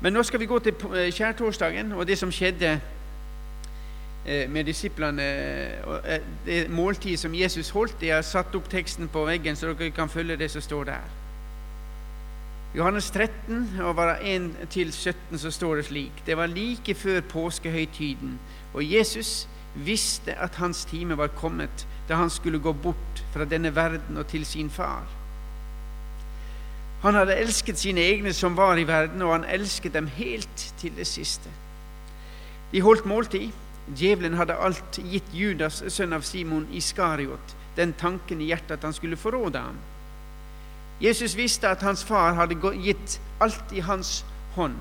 Men nå skal vi gå til eh, skjærtorsdagen og det som skjedde eh, med disiplene. og det måltid som Jesus holdt. Jeg har satt opp teksten på veggen, så dere kan følge det som står der. Johannes 13, og var 1-17, så står det slik. Det var like før påskehøytiden, og Jesus visste at hans time var kommet da han skulle gå bort fra denne verden og til sin far. Han hadde elsket sine egne som var i verden, og han elsket dem helt til det siste. De holdt måltid. Djevelen hadde alt gitt Judas, sønn av Simon Iskariot, den tanken i hjertet at han skulle forråde ham. Jesus visste at hans far hadde gitt alt i hans hånd,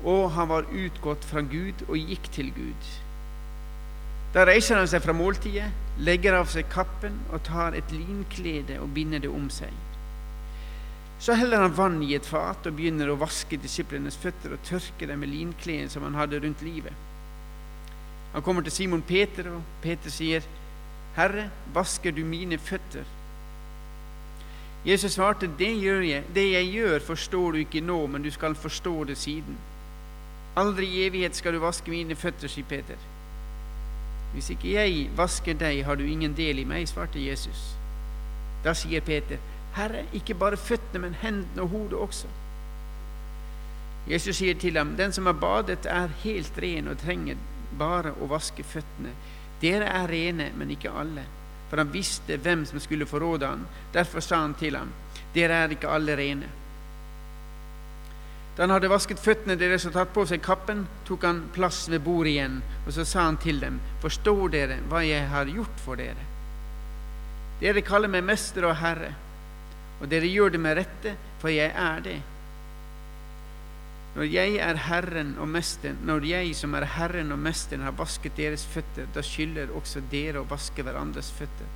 og han var utgått fra Gud og gikk til Gud. Da reiser han seg fra måltidet, legger av seg kappen og tar et linklede og binder det om seg. Så heller han vann i et fat og begynner å vaske disiplenes føtter og tørke dem med linkleden som han hadde rundt livet. Han kommer til Simon Peter, og Peter sier, 'Herre, vasker du mine føtter?' Jesus svarte, det, gjør jeg. 'Det jeg gjør, forstår du ikke nå, men du skal forstå det siden.' 'Aldri i evighet skal du vaske mine føtter', sier Peter. 'Hvis ikke jeg vasker deg, har du ingen del i meg', svarte Jesus. Da sier Peter, Herre, ikke bare føttene, men hendene og hodet også. Jesus sier til ham, Den som har badet, er helt ren og trenger bare å vaske føttene. Dere er rene, men ikke alle. For han visste hvem som skulle forråde ham. Derfor sa han til ham, Dere er ikke alle rene. Da han hadde vasket føttene deres og tatt på seg kappen, tok han plass ved bordet igjen, og så sa han til dem, Forstår dere hva jeg har gjort for dere? Dere kaller meg mester og herre og dere gjør det med rette, for jeg er det. Når jeg er Herren og Mesteren, når jeg som er Herren og Mesteren har vasket deres føtter, da skylder også dere å vaske hverandres føtter.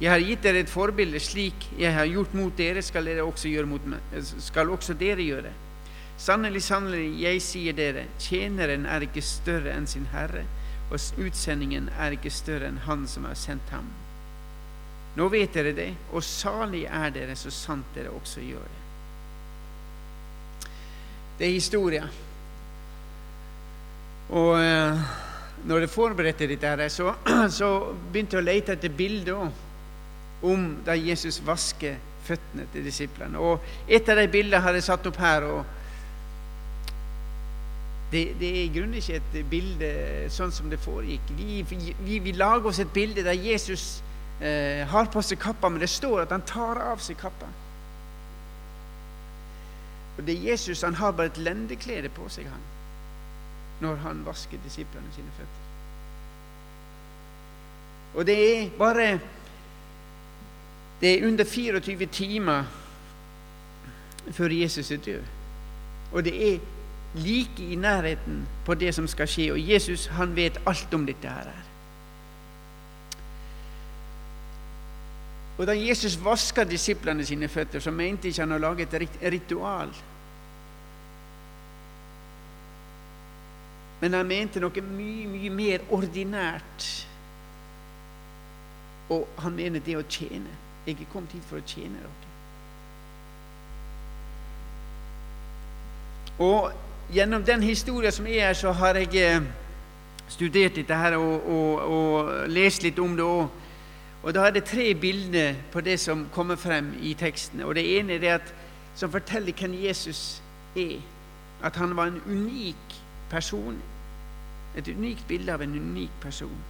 Jeg har gitt dere et forbilde, slik jeg har gjort mot dere, skal, dere også, mot meg, skal også dere gjøre. Sannelig, sannelig, jeg sier dere, tjeneren er ikke større enn sin herre, og utsendingen er ikke større enn han som har sendt ham. Nå vet dere det, og salig er dere så sant dere også gjør det. Det er historie. Og eh, når jeg forberedte dette, så, så begynte jeg å lete etter bilder om da Jesus vasker føttene til disiplene. Og et av de bildene har jeg satt opp her. og det, det, er i grunnen ikke et bilde sånn som det foregikk. Vi, vi, vi lager oss et bilde der Jesus eh, har på seg kappa, men det står at han tar av seg kappa. Og det er Jesus han har bare et lendeklede på seg han, når han vasker disiplene sine føtter. Og det er bare Det er under 24 timer før Jesus er død. Og det er like i nærheten på det som skal skje. Og Jesus han vet alt om dette her. Og Da Jesus vaska disiplene sine føtter, så mente ikke han å lage et ritual. Men han mente noe mye, mye mer ordinært. Og han mener det å tjene. Jeg er kommet hit for å tjene dere. Og gjennom den historien som er her, så har jeg eh, studert dette her og, og, og lest litt om det òg. Og Da er det tre bilder på det som kommer frem i teksten. Og Det ene er det at, som forteller hvem Jesus er. At han var en unik person. Et unikt bilde av en unik person.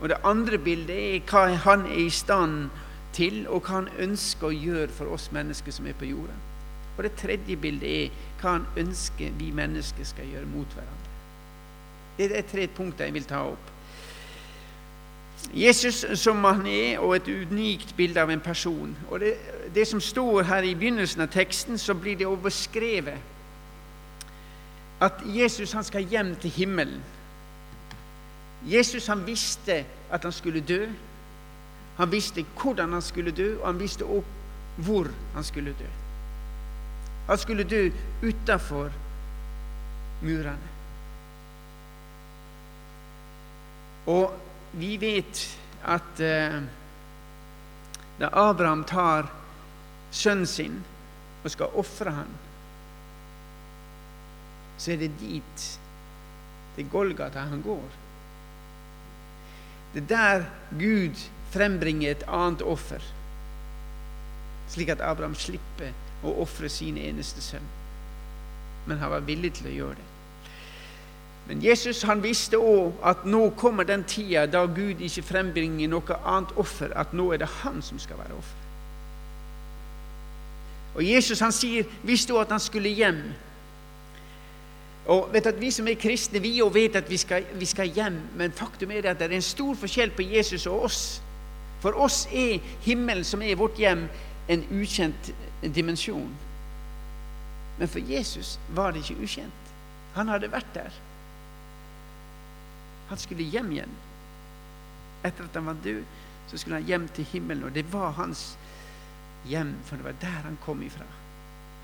Og Det andre bildet er hva han er i stand til, og hva han ønsker å gjøre for oss mennesker som er på jorda. Og det tredje bildet er hva han ønsker vi mennesker skal gjøre mot hverandre. Det er tre punkter jeg vil ta opp. Jesus som han er, og et unikt bilde av en person. Og det, det, som står her i begynnelsen av teksten, så blir det overskrevet at Jesus han skal hjem til himmelen. Jesus han visste at han skulle dø. Han visste hvordan han skulle dø, og han visste òg hvor han skulle dø. Han skulle dø utafor murene. Og vi vet at eh, da Abraham tar sønnen sin og skal ofre ham, så er det dit, til Golgata, han går. Det er der Gud frembringer et annet offer, slik at Abraham slipper å ofre sin eneste sønn. Men han var villig til å gjøre det. Men Jesus han visste òg at nå kommer den tida da Gud ikke frembringer noe annet offer, at nå er det han som skal være offer. Og Jesus han sier, visste òg at han skulle hjem. Og vet at Vi som er kristne, vi òg vet at vi skal, vi skal hjem, men faktum er at det er en stor forskjell på Jesus og oss. For oss er himmelen, som er vårt hjem, en ukjent dimensjon. Men for Jesus var det ikke ukjent. Han hadde vært der. Han skulle hjem igjen. Etter at han var død, så skulle han hjem til himmelen, og det var hans hjem, for det var der han kom ifra.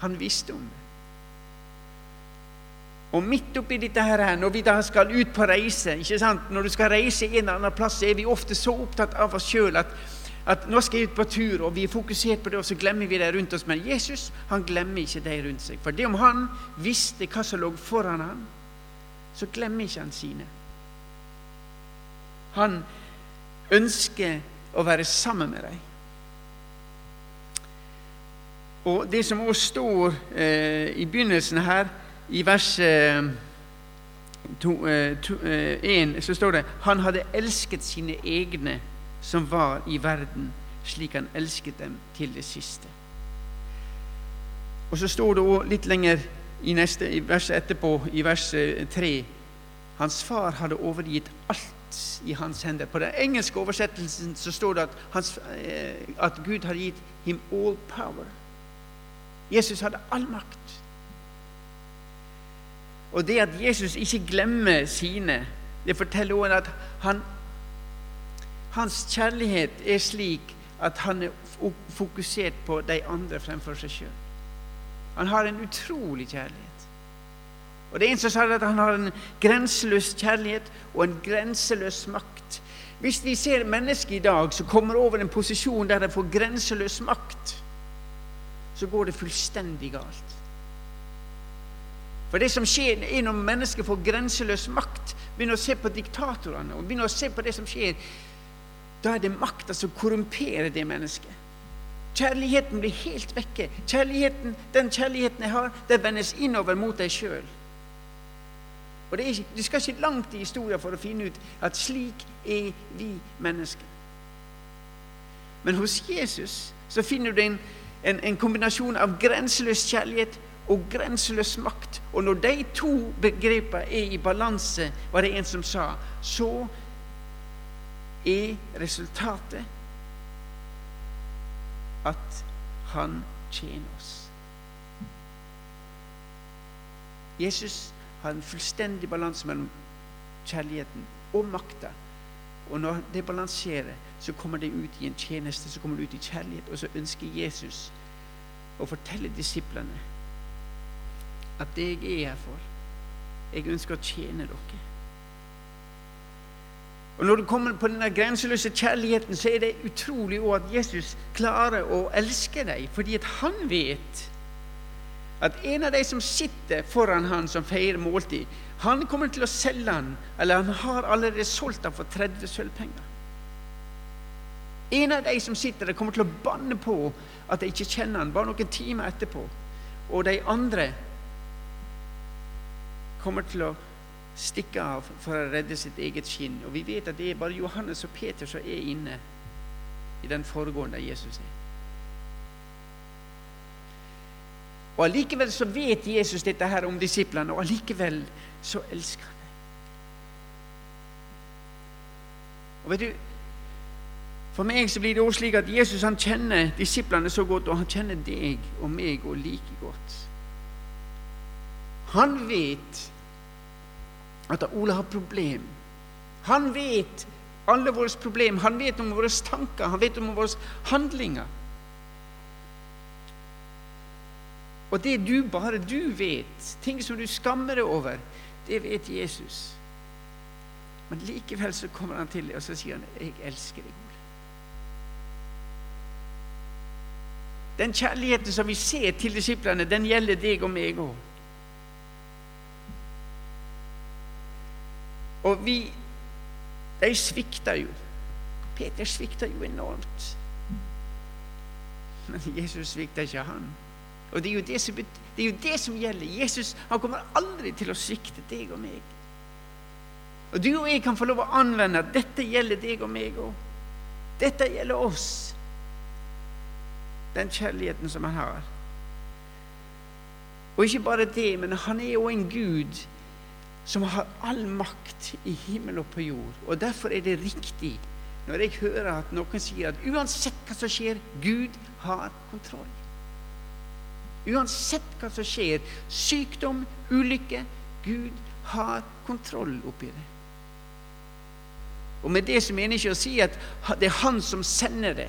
Han visste om det. Og midt oppi dette her, når vi da skal ut på reise ikke sant? Når du skal reise en eller annen plass, er vi ofte så opptatt av oss sjøl at, at, nå skal jeg ut på tur, og vi er fokusert på det, og så glemmer vi det rundt oss. Men Jesus han glemmer ikke de rundt seg. For det om han visste hva som lå foran ham, så glemmer ikke han sine. Han ønsker å være sammen med dem. Og det som også står eh, i begynnelsen her, i vers 1, eh, eh, så står det Han hadde elsket sine egne som var i verden, slik han elsket dem til det siste. Og så står det også litt lenger i neste i verset etterpå, i vers 3 Hans far hadde overgitt alt i hans hender. På den engelske oversettelsen så står det at, hans, at Gud har gitt him all power. Jesus hadde all makt. Og det at Jesus ikke glemmer sine, det forteller også at han, hans kjærlighet er slik at han er fokusert på de andre fremfor seg sjøl. Han har en utrolig kjærlighet. Og det er en som sa at han har en grenseløs kjærlighet og en grenseløs makt. Hvis vi ser mennesker i dag som kommer over en posisjon der de får grenseløs makt, så går det fullstendig galt. For det som skjer er når mennesker får grenseløs makt, begynner å se på diktatorene og begynner å se på det som skjer, da er det makta som korrumperer det mennesket. Kjærligheten blir helt vekke. Kjærligheten, den kjærligheten jeg har, det vendes innover mot deg sjøl. Og ikke, Du skal ikke langt i historien for å finne ut at slik er vi mennesker. Men hos Jesus så finner du en en, en kombinasjon av grenseløs kjærlighet og grenseløs makt. Og når de to begrepene er i balanse, var det en som sa, så er resultatet at han tjener oss. Jesus har en fullstendig balanse mellom kjærligheten og makta. Og når det balanserer, så kommer det ut i en tjeneste, så kommer det ut i kjærlighet. Og så ønsker Jesus å fortelle disiplene at det jeg er her for, jeg ønsker å tjene dere. Og Når du kommer på denne grenseløse kjærligheten, så er det utrolig at Jesus klarer å elske deg, fordi at han vet at en av de som sitter foran han som feirer måltid, han kommer til å selge han, eller han har allerede solgt han for 30 sølvpenger. En av de som sitter der, kommer til å banne på at de ikke kjenner han bare noen timer etterpå. Og de andre kommer til å stikke av for å redde sitt eget skinn. Og vi vet at det er bare Johannes og Peter som er inne i den foregående Jesus er. Og Allikevel så vet Jesus dette her om disiplene, og allikevel så elsker han dem. Og vet du, For meg så blir det også slik at Jesus han kjenner disiplene så godt, og han kjenner deg og meg og like godt. Han vet at Ole har problem. Han vet alle våre problem. Han vet om våre tanker, han vet om våre handlinger. Og det du bare du vet, ting som du skammer deg over, det vet Jesus. Men likevel så kommer han til deg, og så sier han, 'Jeg elsker deg'. Den kjærligheten som vi ser til disiplene, den gjelder deg og meg òg. Og vi De svikta jo. Peter svikta jo enormt. Men Jesus svikta ikke han. Og det er, det, som, det er jo det som gjelder. Jesus han kommer aldri til å svikte deg og meg. Og du og jeg kan få lov å anvende at dette gjelder deg og meg òg. Dette gjelder oss. Den kjærligheten som han har. Og ikke bare det, men han er jo en Gud som har all makt i himmel og på jord. Og derfor er det riktig når jeg hører at noen sier at uansett hva som skjer, Gud har kontroll. Uansett hva som skjer, sykdom, ulykke Gud har kontroll oppi det. Og med det så mener jeg ikke å si at det er han som sender det.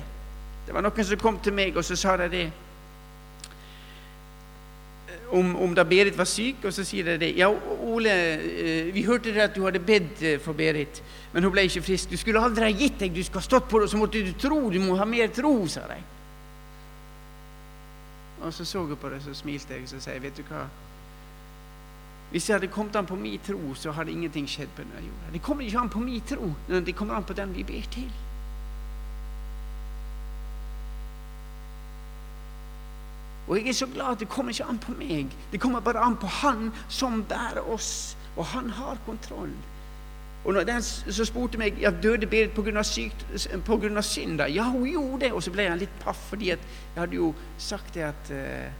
Det var noen som kom til meg, og så sa de det om, om, da Berit var syk, og så sier de det. Ja, Ole, eh, vi hørte at du hadde bedt eh, for Berit, men hun ble ikke frisk. Du skulle aldri ha gitt deg, du skulle ha stått på det, så måtte du tro. Du må ha mer tro, sa de. Og så så jeg på det, så smilte jeg og sa vet du hva Hvis jeg hadde kommet an på min tro, så hadde ingenting skjedd på denne jorda. Det kommer ikke an på min tro, men det kommer an på den vi ber til. Og jeg er så glad at det kommer ikke an på meg. Det kommer bare an på Han som bærer oss. Og han har kontroll. Og når den så spurte meg ja, døde Berit pga. synd. da? Ja, hun gjorde det. Og så ble han litt paff, fordi jeg hadde jo sagt det at uh,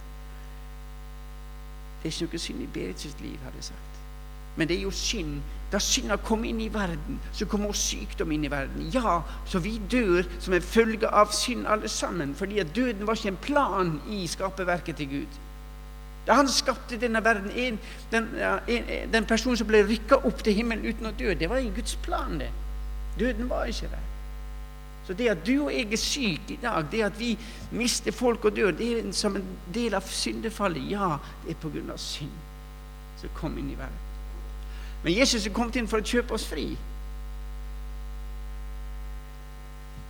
Det er ikke noe synd i Berits liv, hadde jeg sagt. Men det er jo synd. Da synda kom inn i verden, så kom også sykdom inn i verden. Ja, så vi dør som en følge av synd alle sammen. Fordi at døden var ikke en plan i skaperverket til Gud. Da han skapte denne verden, en, den, en, den personen som ble rykka opp til himmelen uten å dø, det var i Guds plan, det. Døden var ikke der. Så det at du og jeg er syke i dag, det at vi mister folk og dør, det er som en del av syndefallet. Ja, det er på grunn av synd som kom inn i verden. Men Jesus er kommet inn for å kjøpe oss fri.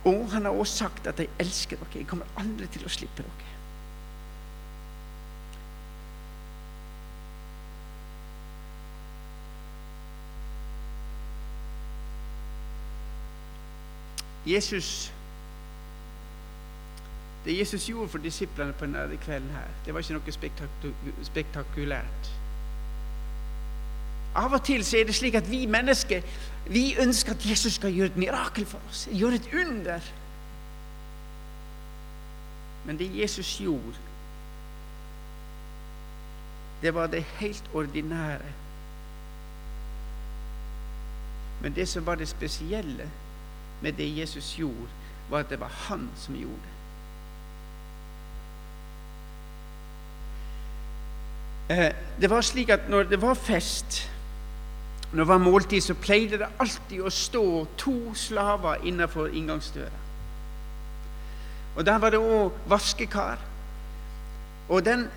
Og han har også sagt at 'jeg elsker dere'. Jeg kommer aldri til å slippe dere. Jesus Det Jesus gjorde for disiplene på denne kvelden, her, det var ikke noe spektakulært. Av og til så er det slik at vi mennesker vi ønsker at Jesus skal gjøre et mirakel for oss, gjøre et under. Men det Jesus gjorde, det var det helt ordinære. Men det som var det spesielle, med det Jesus gjorde, var at det var han som gjorde det. Eh, det var slik at når det var fest, når det var måltid, så pleide det alltid å stå to slaver innenfor inngangsdøra. Og Der var det òg vaskekar. Og den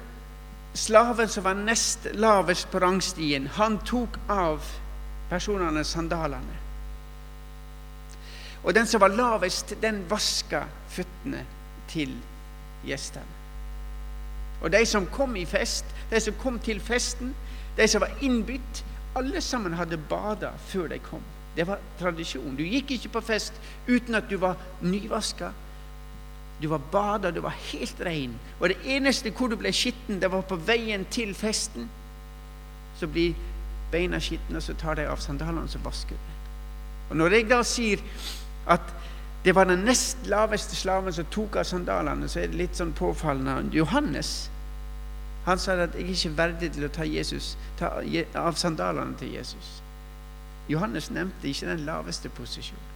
slaven som var nest lavest på rangstien, han tok av personene sandalene. Og den som var lavest, den vaska føttene til gjestene. Og de som kom i fest, de som kom til festen, de som var innbytt, alle sammen hadde bada før de kom. Det var tradisjon. Du gikk ikke på fest uten at du var nyvaska. Du var bada, du var helt rein. Og det eneste hvor du ble skitten, det var på veien til festen. Så blir beina skitne, og så tar de av sandalene og vasker de. Og Når jeg da sier at det var den nest laveste slaven som tok av sandalene, så er det litt sånn påfallende. Johannes han sa at 'jeg er ikke verdig til å ta, Jesus, ta av sandalene til Jesus'. Johannes nevnte ikke den laveste posisjonen.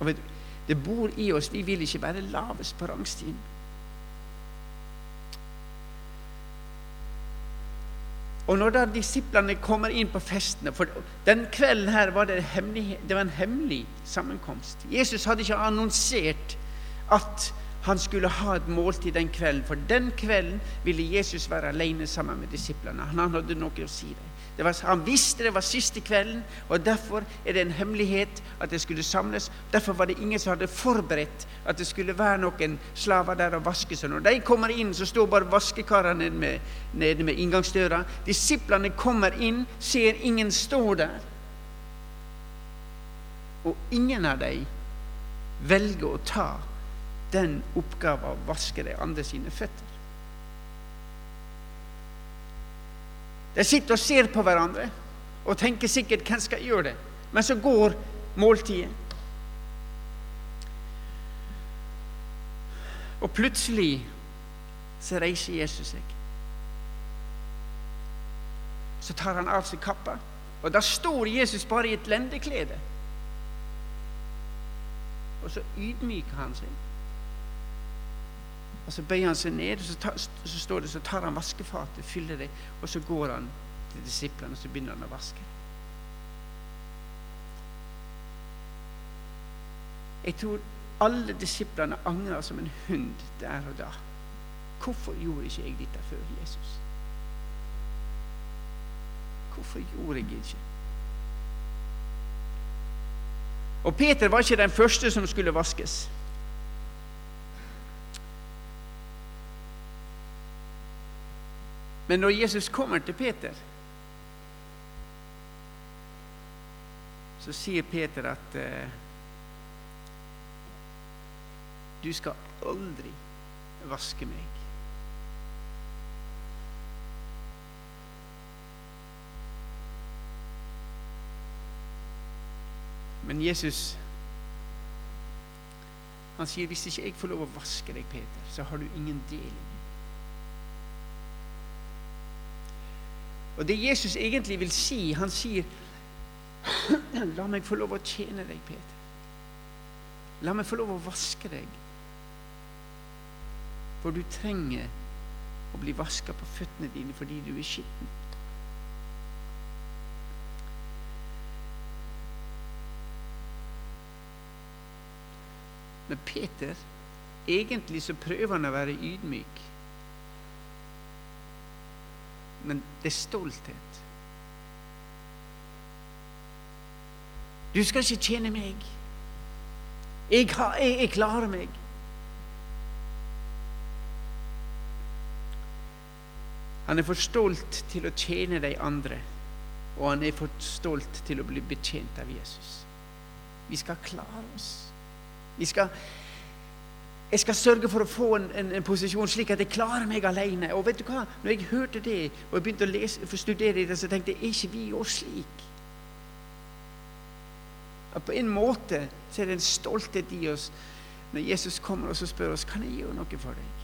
Og vet du, Det bor i oss. Vi vil ikke være lavest på rangstigen. Og når da disiplene kommer inn på festene For den kvelden her var det, det var en hemmelig sammenkomst. Jesus hadde ikke annonsert at han skulle ha et måltid den kvelden, for den kvelden ville Jesus være alene sammen med disiplene. Han hadde noe å si dem. Var, han visste det var siste kvelden, og derfor er det en hemmelighet at det skulle samles. Derfor var det ingen som hadde forberedt at det skulle være noen slaver der og vaske seg. Når de kommer inn, så står bare vaskekarene nede med, nede med inngangsdøra. Disiplene kommer inn, ser ingen stå der. Og ingen av dem velger å ta den oppgaven å vaske de andre sine føtter. De sitter og ser på hverandre og tenker sikkert 'hvem skal gjøre det?' Men så går måltidet. Og plutselig så reiser Jesus seg. Så tar han av seg kappa, og da står Jesus bare i et lendeklede. Og så ydmyker han seg. Og Så bøyer han seg ned, og så, tar, så står det, så tar han vaskefatet, fyller det, og så går han til disiplene og så begynner han å vaske. Jeg tror alle disiplene angrer som en hund der og da. Hvorfor gjorde ikke jeg dette før Jesus? Hvorfor gjorde jeg ikke? Og Peter var ikke den første som skulle vaskes. Men når Jesus kommer til Peter, så sier Peter at eh, du skal aldri vaske meg. Men Jesus han sier hvis ikke jeg får lov å vaske deg, Peter, så har du ingen del i meg. Og det Jesus egentlig vil si, han sier La meg få lov å tjene deg, Peter. La meg få lov å vaske deg. For du trenger å bli vaska på føttene dine fordi du er skitten. Men Peter, egentlig så prøver han å være ydmyk. Men det er stolthet. Du skal ikke tjene meg. Jeg, har, jeg, jeg klarer meg. Han er for stolt til å tjene de andre, og han er for stolt til å bli betjent av Jesus. Vi skal klare oss. Vi skal, jeg skal sørge for å få en, en, en, posisjon slik at jeg klarer meg alene. Og vet du hva? Når jeg hørte det, og jeg begynte å lese, studere det, så tenkte jeg er ikke vi òg slik? At på en måte så er det en stolthet i oss når Jesus kommer og spør oss kan jeg gjøre noe for deg.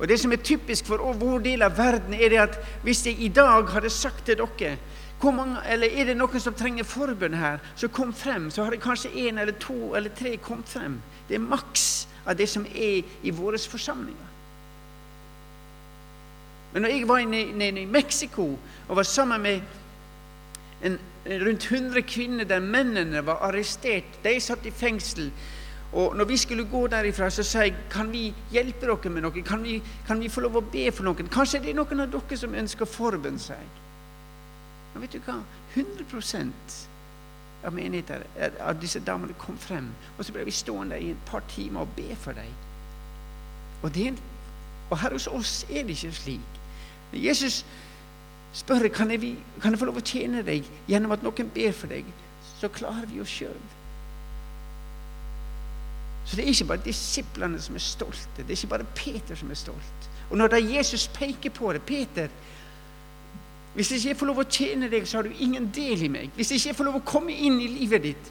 Og Det som er typisk for vår del av verden, er det at hvis jeg i dag hadde sagt til dere mange, eller Er det noen som trenger forbønn her, så kom frem. Så har det kanskje én eller to eller tre kommet frem. Det er maks av det som er i våre forsamlinger. Men når jeg var nede i Mexico og var sammen med en, rundt 100 kvinner der mennene var arrestert, de satt i fengsel og når vi skulle gå derifra, så sa jeg kan vi hjelpe dere med noe? Kan vi, kan vi få lov å be for noen? Kanskje det er noen av dere som ønsker forbønn, sa jeg. Men vet du hva? 100% av menigheter, av disse damene kom frem. Og så ble vi stående i et par timer og be for dem. Og, det, og her hos oss er det ikke slik. Jesus spør kan jeg, kan jeg få lov å tjene deg gjennom at noen ber for deg. Så klarer vi oss sjøl. Så det er ikke bare disiplene som er stolte. Det er ikke bare Peter som er stolt. Og når da Jesus peker på det Peter, hvis ikke jeg får lov å tjene deg, så har du ingen del i meg. Hvis ikke jeg får lov å komme inn i livet ditt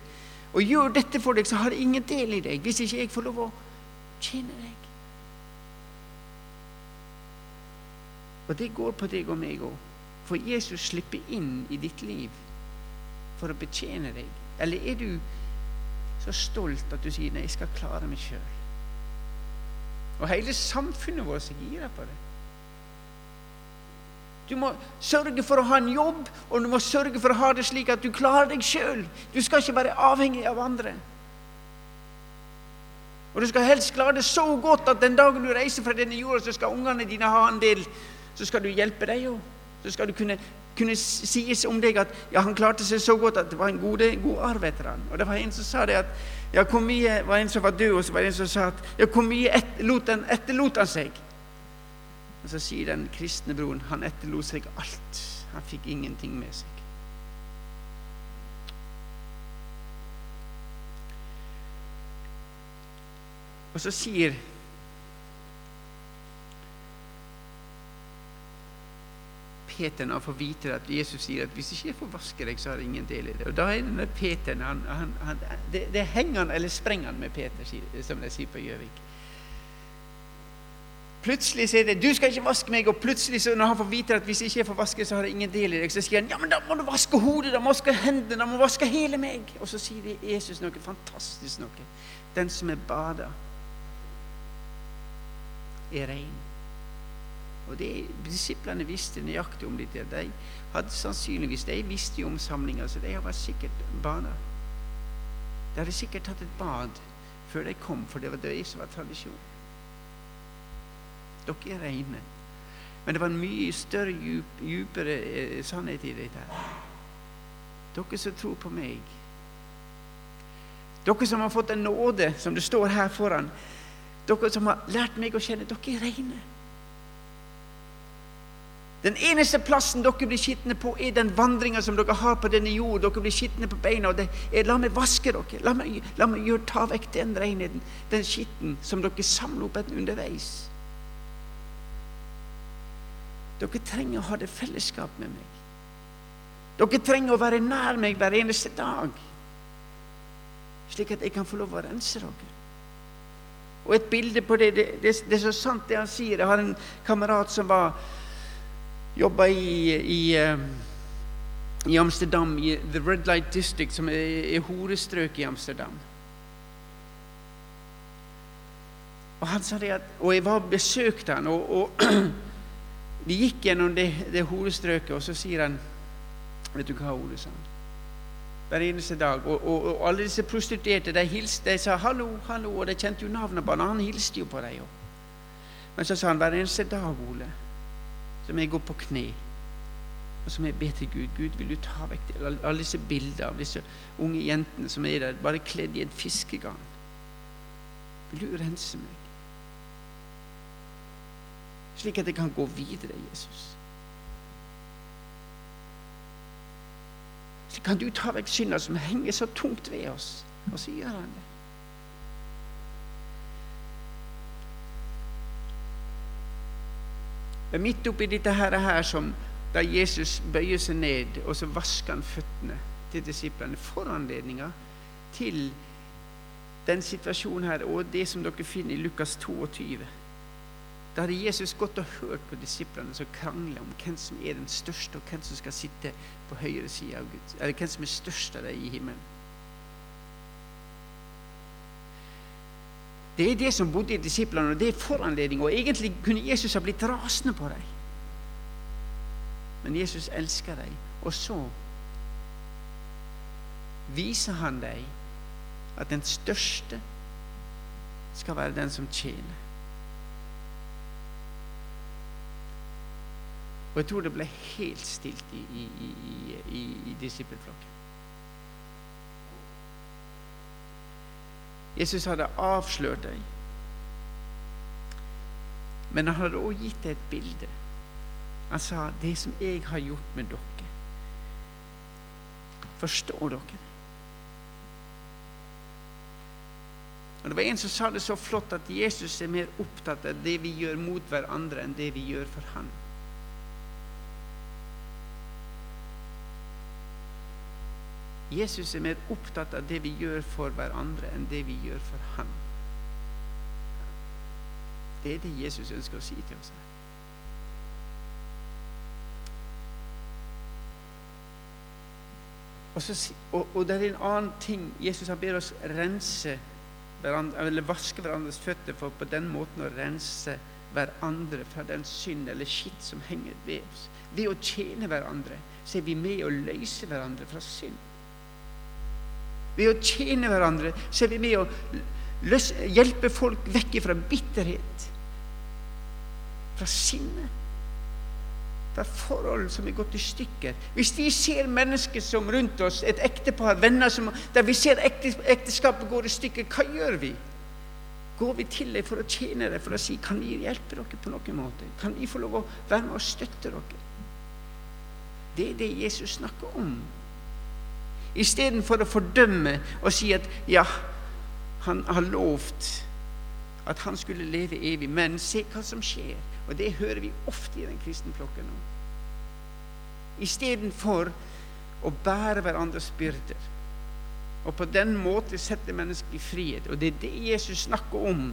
og gjøre dette for deg, så har jeg ingen del i deg. Hvis ikke jeg får lov å tjene deg. Og det går på deg og meg òg. For Jesus slipper inn i ditt liv for å betjene deg. Eller er du så stolt at du sier 'nei, jeg skal klare meg sjøl'? Og hele samfunnet vårt gir deg på det. Du må sørge for å ha en jobb, og du må sørge for å ha det slik at du klarer deg sjøl. Du skal ikke være avhengig av andre. Og du skal helst klare det så godt at den dagen du reiser fra denne jorda, så skal ungene dine ha en del så skal du hjelpe deg òg. Så skal det kunne, kunne sies om deg at ja, han klarte seg så godt at det var en god, god arv etter han. Og det var en som sa det at ja, hvor mye var en som var død, og så var det en som sa at ja, hvor mye etterlot han, etterlot han seg? Og så sier den kristne broren han etterlot seg alt. Han fikk ingenting med seg. Og så sier Peter når han får vite at Jesus sier at hvis ikke jeg får vaske deg, så har jeg ingen del i det. Og da er det Peter han, han, han, det, det, henger han eller sprenger han med Peter, som de sier på Gjøvik. Plutselig sier det 'Du skal ikke vaske meg', og plutselig så når han får vite at hvis jeg ikke får vaske, så har jeg ingen del i deg, så sier han 'Ja, men da må du vaske hodet, da må du vaske hendene, da må du vaske hele meg'. Og så sier Jesus noe fantastisk noe. Den som er bada, er rein. Og det, Disiplene visste nøyaktig om dette. De hadde sannsynligvis, de visste jo om samlinga, så de har vært sikkert bada. De hadde sikkert tatt et bad før de kom, for det var det som var tradisjon. Dere er reine. Men det var en mye større, djup, eh, sannhet i dette. Dere som tror på meg. Dere som har fått en nåde, som det står her foran. Dere som har lært meg å kjenne. Dere er reine. Den eneste plassen dere blir skitne på, er den vandringa som dere har på denne jord. Dere blir skitne på beina. og det er, La meg vaske dere. La meg, la meg gjøre, ta vekk den renheten, den skitten som dere samler opp underveis. Dere trenger å ha det fellesskap med meg. Dere trenger å være nær meg hver eneste dag, slik at jeg kan få lov å rense dere. Og et bilde på det, det, det, det er så sant det han sier. Jeg har en kamerat som var jobba i, i, eh, i, Amsterdam, i The Red Light District, som er, er horestrøk i Amsterdam. Og han sa det at, og jeg var besøkte han, og, og vi gikk gjennom det, det horestrøket, og så sier han Vet du hva, Ole, sa han. Hver eneste dag. Og, og, og alle disse prostituerte de hilste, de sa 'hallo, hallo', og de kjente jo navnet på han, han hilste jo på dem. Men så sa han hver eneste dag, Ole så må jeg gå på kne. Og så må jeg be til Gud. Gud, vil du ta vekk det? alle disse bilder av disse unge jentene som er der, bare kledd i en fiskegarn? Vil du rense meg? Slik at jeg kan gå videre, Jesus. Så kan du ta vekk synda som henger så tungt ved oss. Og så gjør han det. Men midt oppi dette her, her som da Jesus bøyer seg ned, og så vasker han føttene til disiplene, foranledninga til den situasjonen her, og det som dere finner i Lukas 22. Da hadde Jesus gått og hørt på disiplene som krangler om hvem som er den største, og hvem som skal sitte på høyre side av Gud, eller hvem som er størst av dem i himmelen. Det er det som bodde i disiplene, og det er foranledning. Og egentlig kunne Jesus ha blitt rasende på dem. Men Jesus elsker dem. Og så viser han dem at den største skal være den som tjener. Og jeg tror det ble helt stilt i, i, i, i, disippelflokken. Jesus hadde avslørt deg. Men han hadde også gitt deg et bilde. Han sa, 'Det som jeg har gjort med dere, forstår dere det?' Og Det var en som sa det så flott at Jesus er mer opptatt av det vi gjør mot hverandre, enn det vi gjør for Han. Jesus er mer opptatt av det vi gjør for hverandre, enn det vi gjør for ham. Det er det Jesus ønsker å si til oss her. Og, så, og, og, det er en annen ting. Jesus har ber oss rense hverandre, eller vaske hverandres føtter for på den måten å rense hverandre fra den synd eller skitt som henger ved oss. Ved å tjene hverandre så er vi med å løse hverandre fra synd. Ved å tjene hverandre så er vi med å hjelpe folk vekk fra bitterhet, fra sinne. Er forhold som er gått i stykker. Hvis vi ser mennesker som rundt oss, et ektepar, venner som, der vi ser ekteskapet går i stykker, hva gjør vi? Går vi til dem for å tjene dem, for å si kan vi hjelpe dere på noen måte? Kan vi få lov å være med og støtte dere? Det er det Jesus snakker om. Istedenfor å fordømme og si at ja, han har lovt at han skulle leve evig, men se hva som skjer. Og det hører vi ofte i den kristne flokken nå. Istedenfor å bære hverandres byrder. Og på den måten sette mennesket i frihet. Og det er det Jesus snakker om.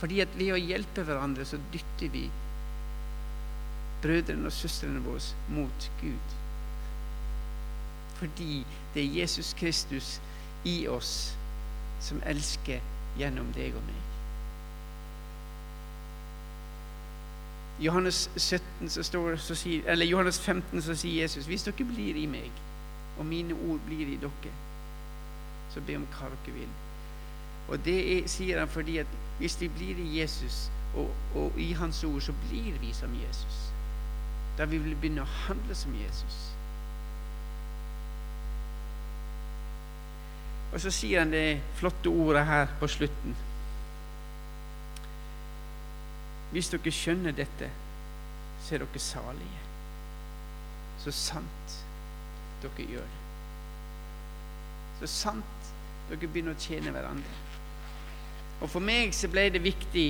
Fordi at ved å hjelpe hverandre, så dytter vi brødrene og søstrene våre mot Gud. Fordi det er Jesus Kristus i oss som elsker gjennom deg og meg. Johannes, 17, så står, så sier, eller Johannes 15 så sier Jesus hvis dere blir i meg, og mine ord blir i dere, så be om hva dere vil. Og det er, sier han fordi at hvis vi blir i Jesus og, og i Hans ord, så blir vi som Jesus. Da vi vil begynne å handle som Jesus. Og så sier han det flotte ordet her på slutten. Hvis dere skjønner dette, så er dere salige. Så sant dere gjør det. Så sant dere begynner å tjene hverandre. Og For meg så ble det viktig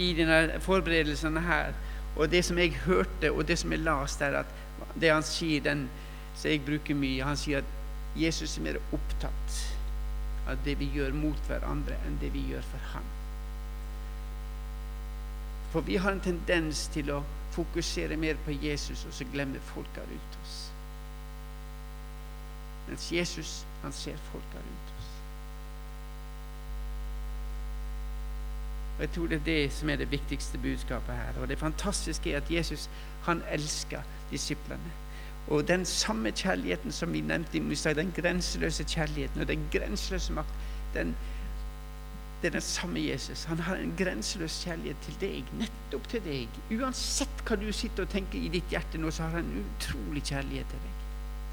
i denne forberedelsene her, og det som jeg hørte, og det som jeg leste er at det han sier, den som jeg bruker mye Han sier at Jesus er mer opptatt av det vi gjør mot hverandre, enn det vi gjør for ham. For vi har en tendens til å fokusere mer på Jesus, og så glemmer folka rundt oss. Mens Jesus, han ser folka rundt oss. Og Jeg tror det er det som er det viktigste budskapet her. Og det fantastiske er at Jesus han elsker disiplene. Og den samme kjærligheten som vi nevnte i stad, den grenseløse kjærligheten og den grenseløse makt, den, det er den samme Jesus. Han har en grenseløs kjærlighet til deg, nettopp til deg. Uansett hva du sitter og tenker i ditt hjerte nå, så har han en utrolig kjærlighet til deg.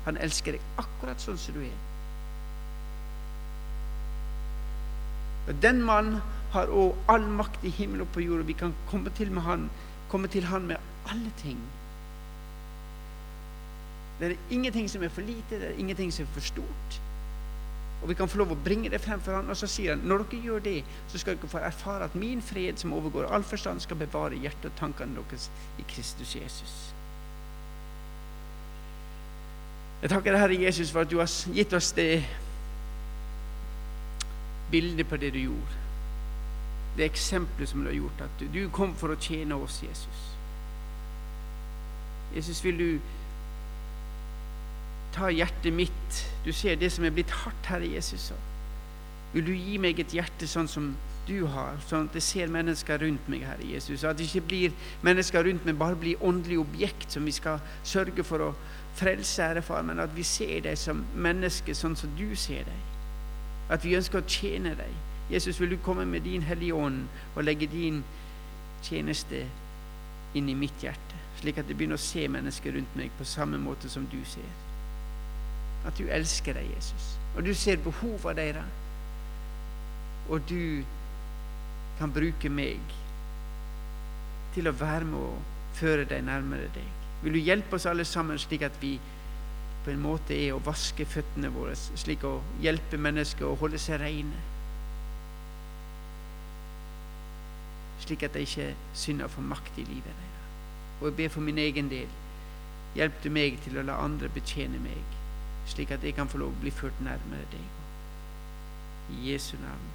Han elsker deg akkurat sånn som du er. Og Den mannen har òg all makt i himmelen og på jord, og vi kan komme til, han, komme til han med alle ting. Det er ingenting som er for lite, det er ingenting som er for stort. Og vi kan få lov å bringe det frem for han, Og så sier han når dere gjør det, så skal dere få erfare at min fred, som overgår all forstand, skal bevare hjertet og tankene deres i Kristus Jesus. Jeg takker Herre Jesus, for at du har gitt oss det bildet på det du gjorde. Det eksempelet som du har gjort. At du kom for å tjene oss, Jesus. Jesus, vil du ta hjertet mitt. Du ser det som er blitt hardt, Herre Jesus. Vil du gi meg et hjerte sånn som du har, sånn at jeg ser mennesker rundt meg, Herre Jesus. At det ikke blir mennesker rundt meg, bare blir åndelige objekt som vi skal sørge for å frelse, Herre Far, men at vi ser dem som mennesker sånn som du ser dem. At vi ønsker å tjene dem. Jesus, vil du komme med din Hellige Ånd og legge din tjeneste inn i mitt hjerte, slik at jeg begynner å se mennesker rundt meg på samme måte som du ser at du elsker deg, Jesus. Og du ser behovene deres. Og du kan bruke meg til å være med og føre deg nærmere deg. Vil du hjelpe oss alle sammen slik at vi på en måte er å vaske føttene våre, slik å hjelpe mennesker å holde seg rene? Slik at de ikke synder for makt i livet deres. Og jeg ber for min egen del. Hjelp du meg til å la andre betjene meg slik at jeg kan få lov å bli ført nærmere deg. I Jesu navn.